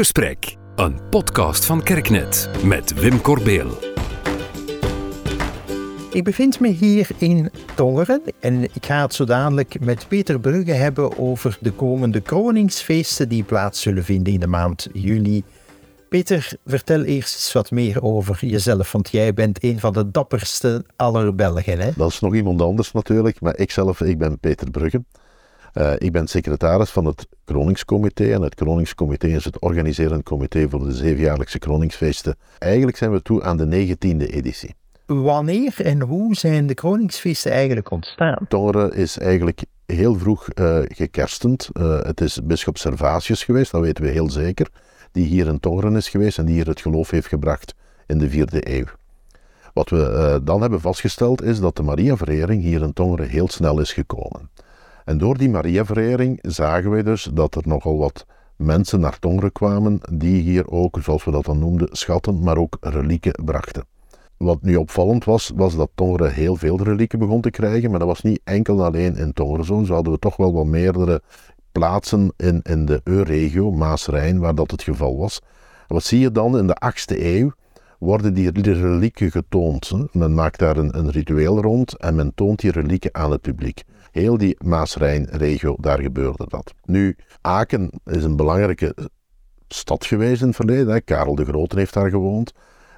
gesprek, een podcast van Kerknet met Wim Corbeel. Ik bevind me hier in Tongeren en ik ga het zo dadelijk met Peter Brugge hebben over de komende kroningsfeesten die plaats zullen vinden in de maand juli. Peter, vertel eerst eens wat meer over jezelf, want jij bent een van de dapperste aller Belgen. Hè? Dat is nog iemand anders natuurlijk, maar ik zelf, ik ben Peter Brugge. Uh, ik ben secretaris van het Kroningscomité en het Kroningscomité is het organiserend comité voor de zevenjaarlijkse Kroningsfeesten. Eigenlijk zijn we toe aan de negentiende editie. Wanneer en hoe zijn de Kroningsfeesten eigenlijk ontstaan? Tongeren is eigenlijk heel vroeg uh, gekerstend. Uh, het is bischop Servatius geweest, dat weten we heel zeker, die hier in Tongeren is geweest en die hier het geloof heeft gebracht in de vierde eeuw. Wat we dan hebben vastgesteld is dat de Mariaverering hier in Tongeren heel snel is gekomen. En door die Mariaverering zagen wij dus dat er nogal wat mensen naar Tongeren kwamen die hier ook, zoals we dat dan noemden, schatten, maar ook relieken brachten. Wat nu opvallend was, was dat Tongeren heel veel relieken begon te krijgen, maar dat was niet enkel alleen in Tongeren zo. Hadden we toch wel wat meerdere plaatsen in, in de EU-regio, Maas-Rijn, waar dat het geval was. En wat zie je dan in de 8e eeuw? Worden die relieken getoond. Men maakt daar een, een ritueel rond en men toont die relieken aan het publiek. Heel die Maas-Rijn-regio, daar gebeurde dat. Nu, Aken is een belangrijke stad geweest in het verleden. Hè? Karel de Grote heeft daar gewoond.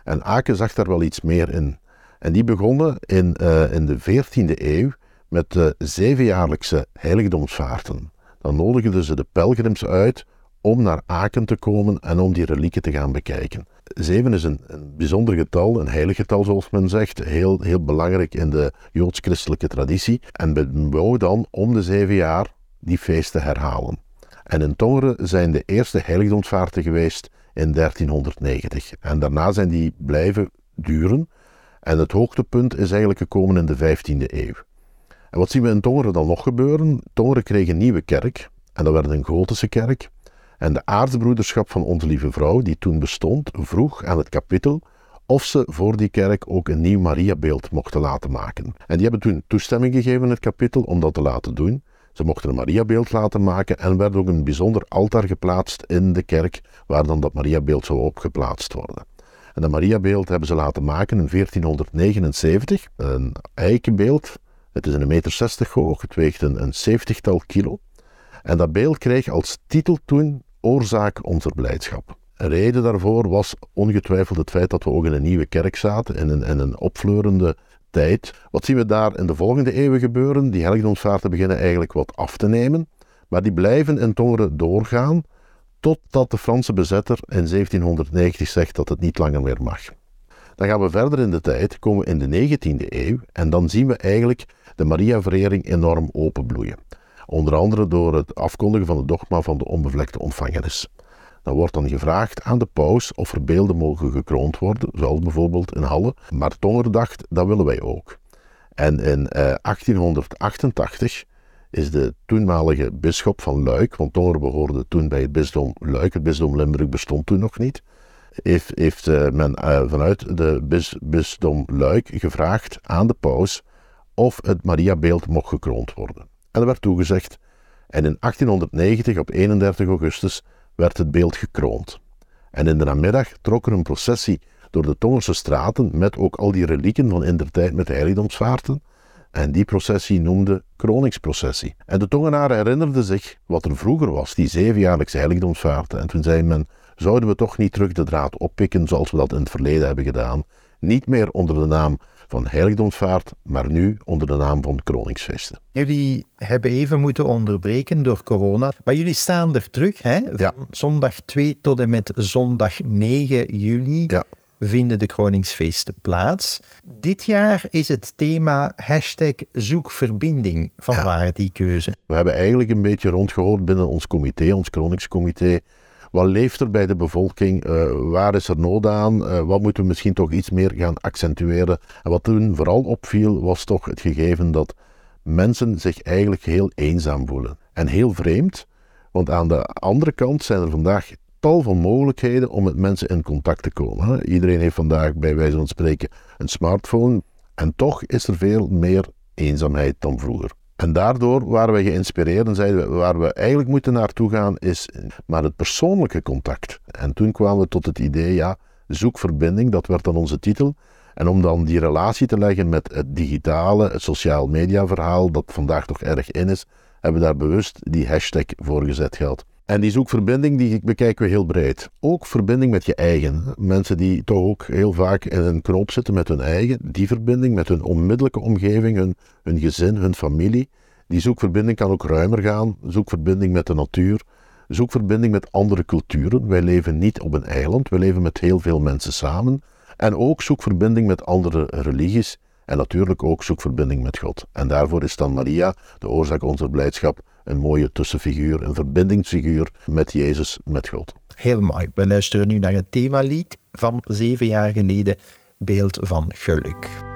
En Aken zag daar wel iets meer in. En die begonnen in, uh, in de 14e eeuw met de zevenjaarlijkse heiligdomsvaarten. Dan nodigden ze de pelgrims uit om naar Aken te komen en om die relieken te gaan bekijken. Zeven is een, een bijzonder getal, een heilig getal zoals men zegt, heel, heel belangrijk in de joods-christelijke traditie. En men wou dan om de zeven jaar die feesten herhalen. En in Tongeren zijn de eerste heiligdomsvaarten geweest in 1390. En daarna zijn die blijven duren. En het hoogtepunt is eigenlijk gekomen in de 15e eeuw. En wat zien we in Tongeren dan nog gebeuren? Tongeren kreeg een nieuwe kerk. En dat werd een gotische kerk. En de aartsbroederschap van Onze Lieve Vrouw, die toen bestond, vroeg aan het kapittel of ze voor die kerk ook een nieuw Mariabeeld mochten laten maken. En die hebben toen toestemming gegeven, het kapittel, om dat te laten doen. Ze mochten een Mariabeeld laten maken en werd ook een bijzonder altaar geplaatst in de kerk, waar dan dat Mariabeeld zou opgeplaatst worden. En dat Mariabeeld hebben ze laten maken in 1479, een eikenbeeld. Het is een meter 60 hoog, het weegt een, een 70-tal kilo. En dat beeld kreeg als titel toen Oorzaak onze blijdschap. Een reden daarvoor was ongetwijfeld het feit dat we ook in een nieuwe kerk zaten, in een, in een opfleurende tijd. Wat zien we daar in de volgende eeuwen gebeuren? Die heiligdomsvaarten beginnen eigenlijk wat af te nemen, maar die blijven in Tongeren doorgaan totdat de Franse bezetter in 1790 zegt dat het niet langer meer mag. Dan gaan we verder in de tijd, komen we in de 19e eeuw en dan zien we eigenlijk de Maria-verering enorm openbloeien. Onder andere door het afkondigen van het dogma van de onbevlekte ontvangenis. Dan wordt dan gevraagd aan de paus of er beelden mogen gekroond worden, zoals bijvoorbeeld in Halle. Maar Tonger dacht, dat willen wij ook. En in eh, 1888 is de toenmalige bisschop van Luik, want Tonger behoorde toen bij het bisdom Luik, het bisdom Limburg bestond toen nog niet, heeft, heeft uh, men uh, vanuit de bis, bisdom Luik gevraagd aan de paus of het Mariabeeld mocht gekroond worden. En er werd toegezegd. En in 1890, op 31 augustus, werd het beeld gekroond. En in de namiddag trok er een processie door de Tongerse straten met ook al die relieken van in der tijd met heiligdomsvaarten. En die processie noemde kroningsprocessie. En de Tongenaren herinnerden zich wat er vroeger was, die zevenjaarlijkse heiligdomsvaarten. En toen zei men, zouden we toch niet terug de draad oppikken zoals we dat in het verleden hebben gedaan? Niet meer onder de naam van heiligdomsvaart, maar nu onder de naam van kroningsfeesten. Jullie hebben even moeten onderbreken door corona, maar jullie staan er terug, hè? Ja. Zondag 2 tot en met zondag 9 juli Ja. vinden de kroningsfeesten plaats. Dit jaar is het thema hashtag zoekverbinding. Van Ja. waar die keuze? We hebben eigenlijk een beetje rondgehoord binnen ons comité, ons kroningscomité. Wat leeft er bij de bevolking? Eh, waar is er nood aan? Eh, wat moeten we misschien toch iets meer gaan accentueren? En wat toen vooral opviel, was toch het gegeven dat mensen zich eigenlijk heel eenzaam voelen. En heel vreemd, want aan de andere kant zijn er vandaag tal van mogelijkheden om met mensen in contact te komen. Iedereen heeft vandaag bij wijze van spreken een smartphone. En toch is er veel meer eenzaamheid dan vroeger. En daardoor waren we geïnspireerd en zeiden we, waar we eigenlijk moeten naartoe gaan is maar het persoonlijke contact. En toen kwamen we tot het idee, ja, zoek verbinding, dat werd dan onze titel. En om dan die relatie te leggen met het digitale, het sociaal media verhaal, dat vandaag toch erg in is, hebben we daar bewust die hashtag voor gezet gehad. En die zoekverbinding die bekijken we heel breed. Ook verbinding met je eigen. Mensen die toch ook heel vaak in een knoop zitten met hun eigen. Die verbinding met hun onmiddellijke omgeving, hun, hun gezin, hun familie. Die zoekverbinding kan ook ruimer gaan. Zoekverbinding met de natuur. Zoekverbinding met andere culturen. Wij leven niet op een eiland. We leven met heel veel mensen samen. En ook zoekverbinding met andere religies. En natuurlijk ook zoekverbinding met God. En daarvoor is dan Maria, de oorzaak onze blijdschap, een mooie tussenfiguur, een verbindingsfiguur met Jezus, met God. Heel mooi. We luisteren nu naar het themalied van zeven jaar geleden, Beeld van Geluk.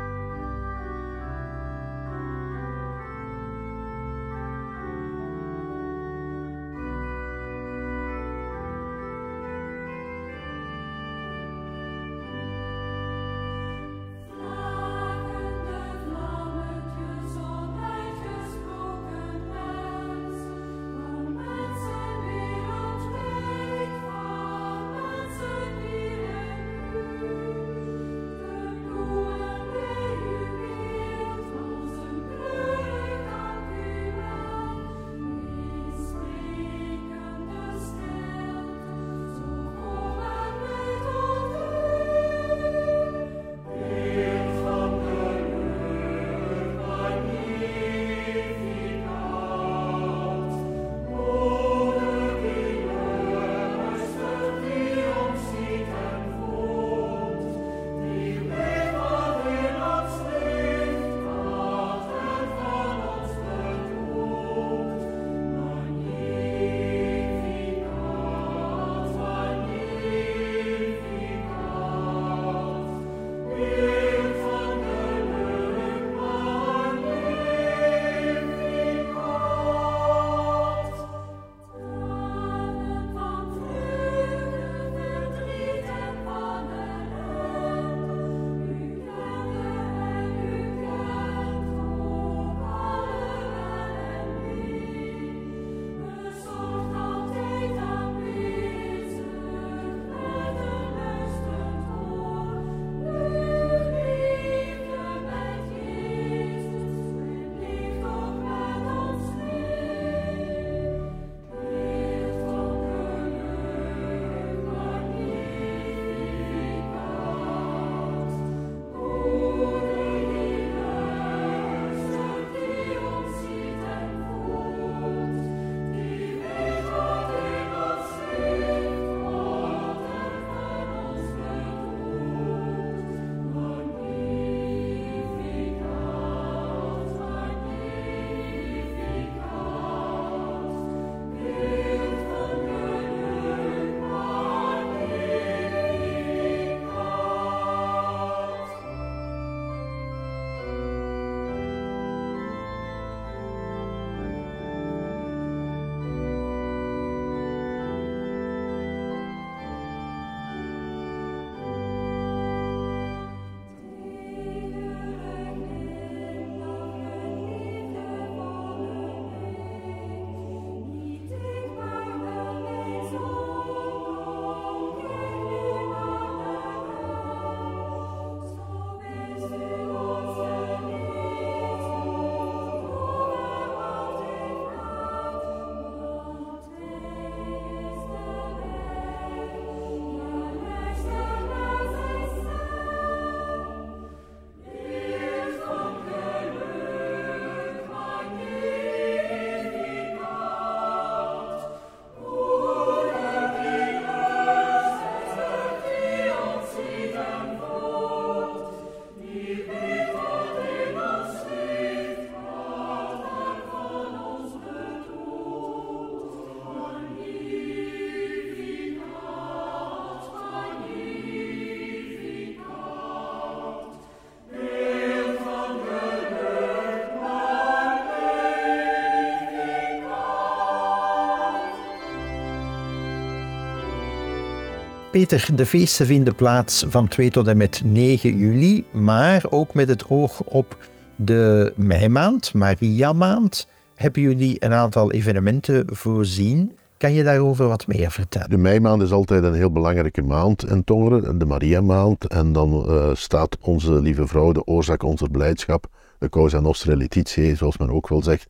Peter, de feesten vinden plaats van 2 tot en met 9 juli, maar ook met het oog op de meimaand, Maria-maand, hebben jullie een aantal evenementen voorzien. Kan je daarover wat meer vertellen? De meimaand is altijd een heel belangrijke maand in Tongeren, de Maria-maand. En dan uh, staat onze lieve vrouw, de oorzaak onze blijdschap, de Cosa Nostra Letitiae, zoals men ook wel zegt,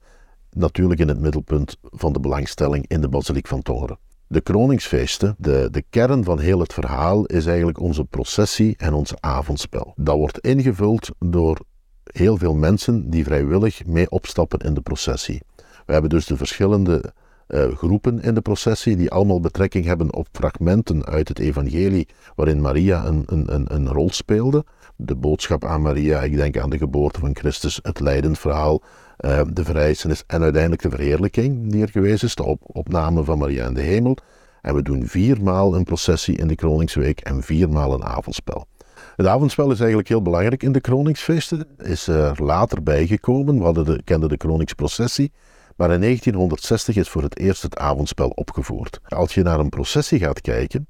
natuurlijk in het middelpunt van de belangstelling in de basiliek van Tongeren. De kroningsfeesten, de, de kern van heel het verhaal, is eigenlijk onze processie en ons avondspel. Dat wordt ingevuld door heel veel mensen die vrijwillig mee opstappen in de processie. We hebben dus de verschillende uh, groepen in de processie die allemaal betrekking hebben op fragmenten uit het evangelie waarin Maria een, een, een, rol speelde. De boodschap aan Maria, ik denk aan de geboorte van Christus, het lijdensverhaal, uh, de verrijzenis en uiteindelijk de verheerlijking die er geweest is, de op, opname van Maria in de hemel. En we doen viermaal een processie in de Kroningsweek en viermaal een avondspel. Het avondspel is eigenlijk heel belangrijk in de Kroningsfeesten. Is er later bijgekomen. We hadden de, kenden de Kroningsprocessie. Maar in 1960 is voor het eerst het avondspel opgevoerd. Als je naar een processie gaat kijken,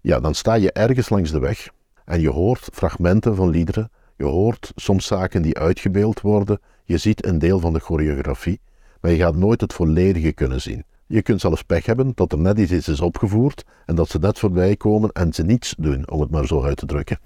ja, dan sta je ergens langs de weg en je hoort fragmenten van liederen. Je hoort soms zaken die uitgebeeld worden. Je ziet een deel van de choreografie, maar je gaat nooit het volledige kunnen zien. Je kunt zelfs pech hebben dat er net iets is opgevoerd en dat ze net voorbij komen en ze niets doen, om het maar zo uit te drukken.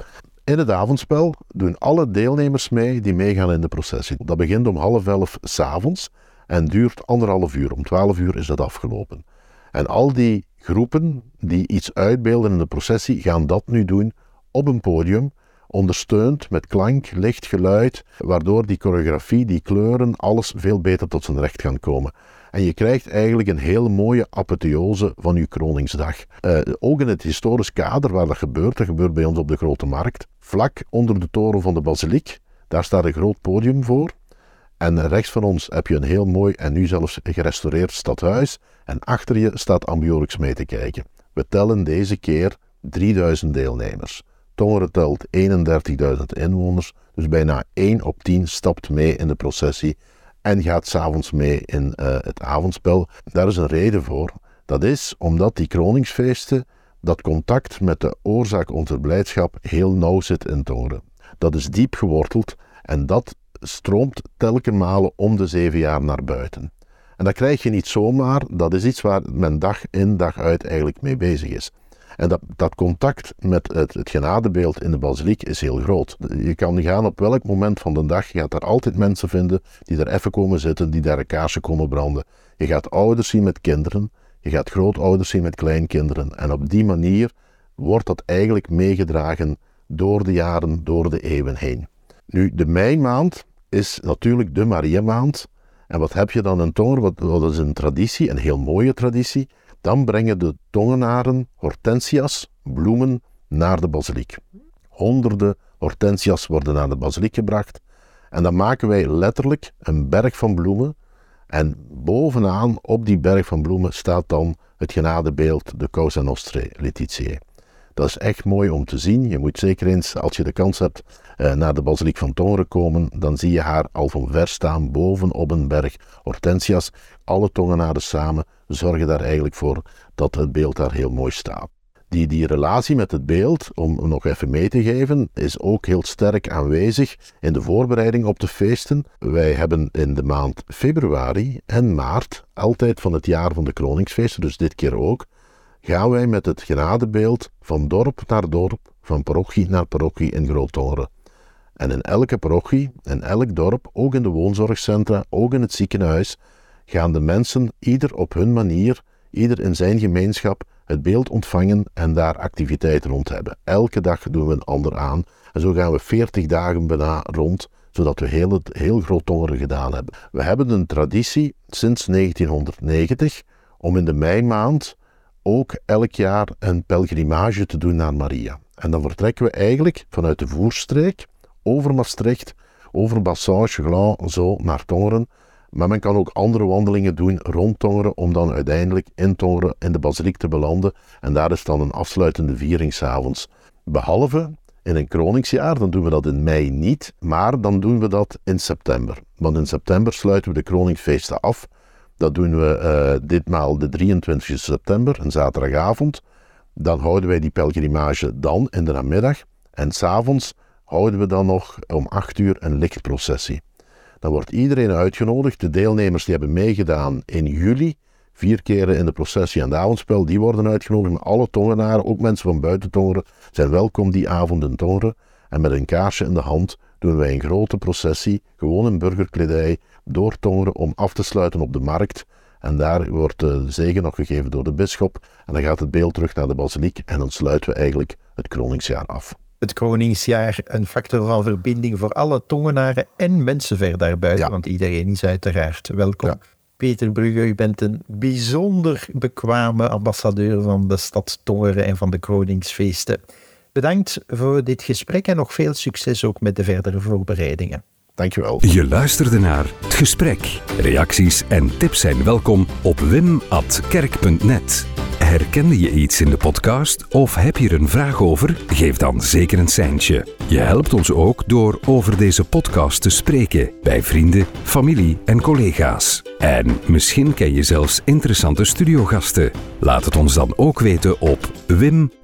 In het avondspel doen alle deelnemers mee die meegaan in de processie. Dat begint om half elf s'avonds en duurt anderhalf uur. Om twaalf uur is dat afgelopen. En al die groepen die iets uitbeelden in de processie gaan dat nu doen op een podium, ondersteund met klank, licht, geluid, waardoor die choreografie, die kleuren, alles veel beter tot zijn recht gaan komen. En je krijgt eigenlijk een heel mooie apotheose van je kroningsdag. Uh, ook in het historisch kader waar dat gebeurt, dat gebeurt bij ons op de Grote Markt, vlak onder de toren van de basiliek, daar staat een groot podium voor. En rechts van ons heb je een heel mooi en nu zelfs gerestaureerd stadhuis. En achter je staat Ambiorix mee te kijken. We tellen deze keer 3000 deelnemers. Tongeren telt 31.000 inwoners, dus bijna 1 op 10 stapt mee in de processie en gaat s'avonds mee in uh, het avondspel. Daar is een reden voor. Dat is omdat die kroningsfeesten, dat contact met de oorzaak onze blijdschap heel nauw zit in Tongeren. Dat is diep geworteld en dat stroomt telkens malen om de zeven jaar naar buiten. En dat krijg je niet zomaar, dat is iets waar men dag in dag uit eigenlijk mee bezig is. En dat, dat contact met het, het genadebeeld in de basiliek is heel groot. Je kan gaan op welk moment van de dag, je gaat daar altijd mensen vinden die daar even komen zitten, die daar een kaarsje komen branden. Je gaat ouders zien met kinderen, je gaat grootouders zien met kleinkinderen. En op die manier wordt dat eigenlijk meegedragen door de jaren, door de eeuwen heen. Nu, de meimaand is natuurlijk de Maria-maand. En wat heb je dan in Tonger? Wat, wat is een traditie, een heel mooie traditie. Dan brengen de tongenaren hortensias, bloemen, naar de basiliek. Honderden hortensias worden naar de basiliek gebracht. En dan maken wij letterlijk een berg van bloemen. En bovenaan op die berg van bloemen staat dan het genadebeeld, de Cosa Nostre Letitiae. Dat is echt mooi om te zien. Je moet zeker eens, als je de kans hebt, eh, naar de basiliek van Tongeren komen, dan zie je haar al van ver staan boven op een berg hortensias. Alle tongenaren samen zorgen daar eigenlijk voor dat het beeld daar heel mooi staat. Die, die relatie met het beeld, om nog even mee te geven, is ook heel sterk aanwezig in de voorbereiding op de feesten. Wij hebben in de maand februari en maart, altijd van het jaar van de kroningsfeesten, dus dit keer ook, gaan wij met het genadebeeld van dorp naar dorp, van parochie naar parochie in Groot-Tongeren. En in elke parochie, in elk dorp, ook in de woonzorgcentra, ook in het ziekenhuis, gaan de mensen ieder op hun manier, ieder in zijn gemeenschap, het beeld ontvangen en daar activiteiten rond hebben. Elke dag doen we een ander aan. En zo gaan we 40 dagen bijna rond, zodat we heel, het, heel groot tongeren gedaan hebben. We hebben een traditie sinds 1990 om in de meimaand ook elk jaar een pelgrimage te doen naar Maria. En dan vertrekken we eigenlijk vanuit de voerstreek over Maastricht, over Bassage, Glan, zo naar Tongeren. Maar men kan ook andere wandelingen doen rond Tongeren om dan uiteindelijk in Tongeren in de basiliek te belanden. En daar is dan een afsluitende viering s'avonds. Behalve in een kroningsjaar, dan doen we dat in mei niet, maar dan doen we dat in september. Want in september sluiten we de kroningsfeesten af. Dat doen we uh, ditmaal de 23 september, een zaterdagavond. Dan houden wij die pelgrimage dan in de namiddag. En s'avonds houden we dan nog om 8 uur een lichtprocessie. Dan wordt iedereen uitgenodigd. De deelnemers die hebben meegedaan in juli, vier keren in de processie en de avondspel, die worden uitgenodigd. Maar alle tongenaren, ook mensen van buiten Tongeren, zijn welkom die avond in Tongeren. En met een kaarsje in de hand doen wij een grote processie, gewoon in burgerkledij, door Tongeren om af te sluiten op de markt. En daar wordt de zegen nog gegeven door de bisschop. En dan gaat het beeld terug naar de basiliek en dan sluiten we eigenlijk het kroningsjaar af. Het kroningsjaar een factor van verbinding voor alle tongenaren en mensen ver daarbuiten, Ja. want iedereen is uiteraard welkom. Ja. Peter Brugge, u bent een bijzonder bekwame ambassadeur van de stad Tongeren en van de Kroningsfeesten. Bedankt voor dit gesprek en nog veel succes ook met de verdere voorbereidingen. Dankjewel. Je luisterde naar Het Gesprek. Reacties en tips zijn welkom op wim.kerk.net. Herkende je iets in de podcast of heb je er een vraag over? Geef dan zeker een seintje. Je helpt ons ook door over deze podcast te spreken bij vrienden, familie en collega's. En misschien ken je zelfs interessante studiogasten. Laat het ons dan ook weten op wim.kerk.net.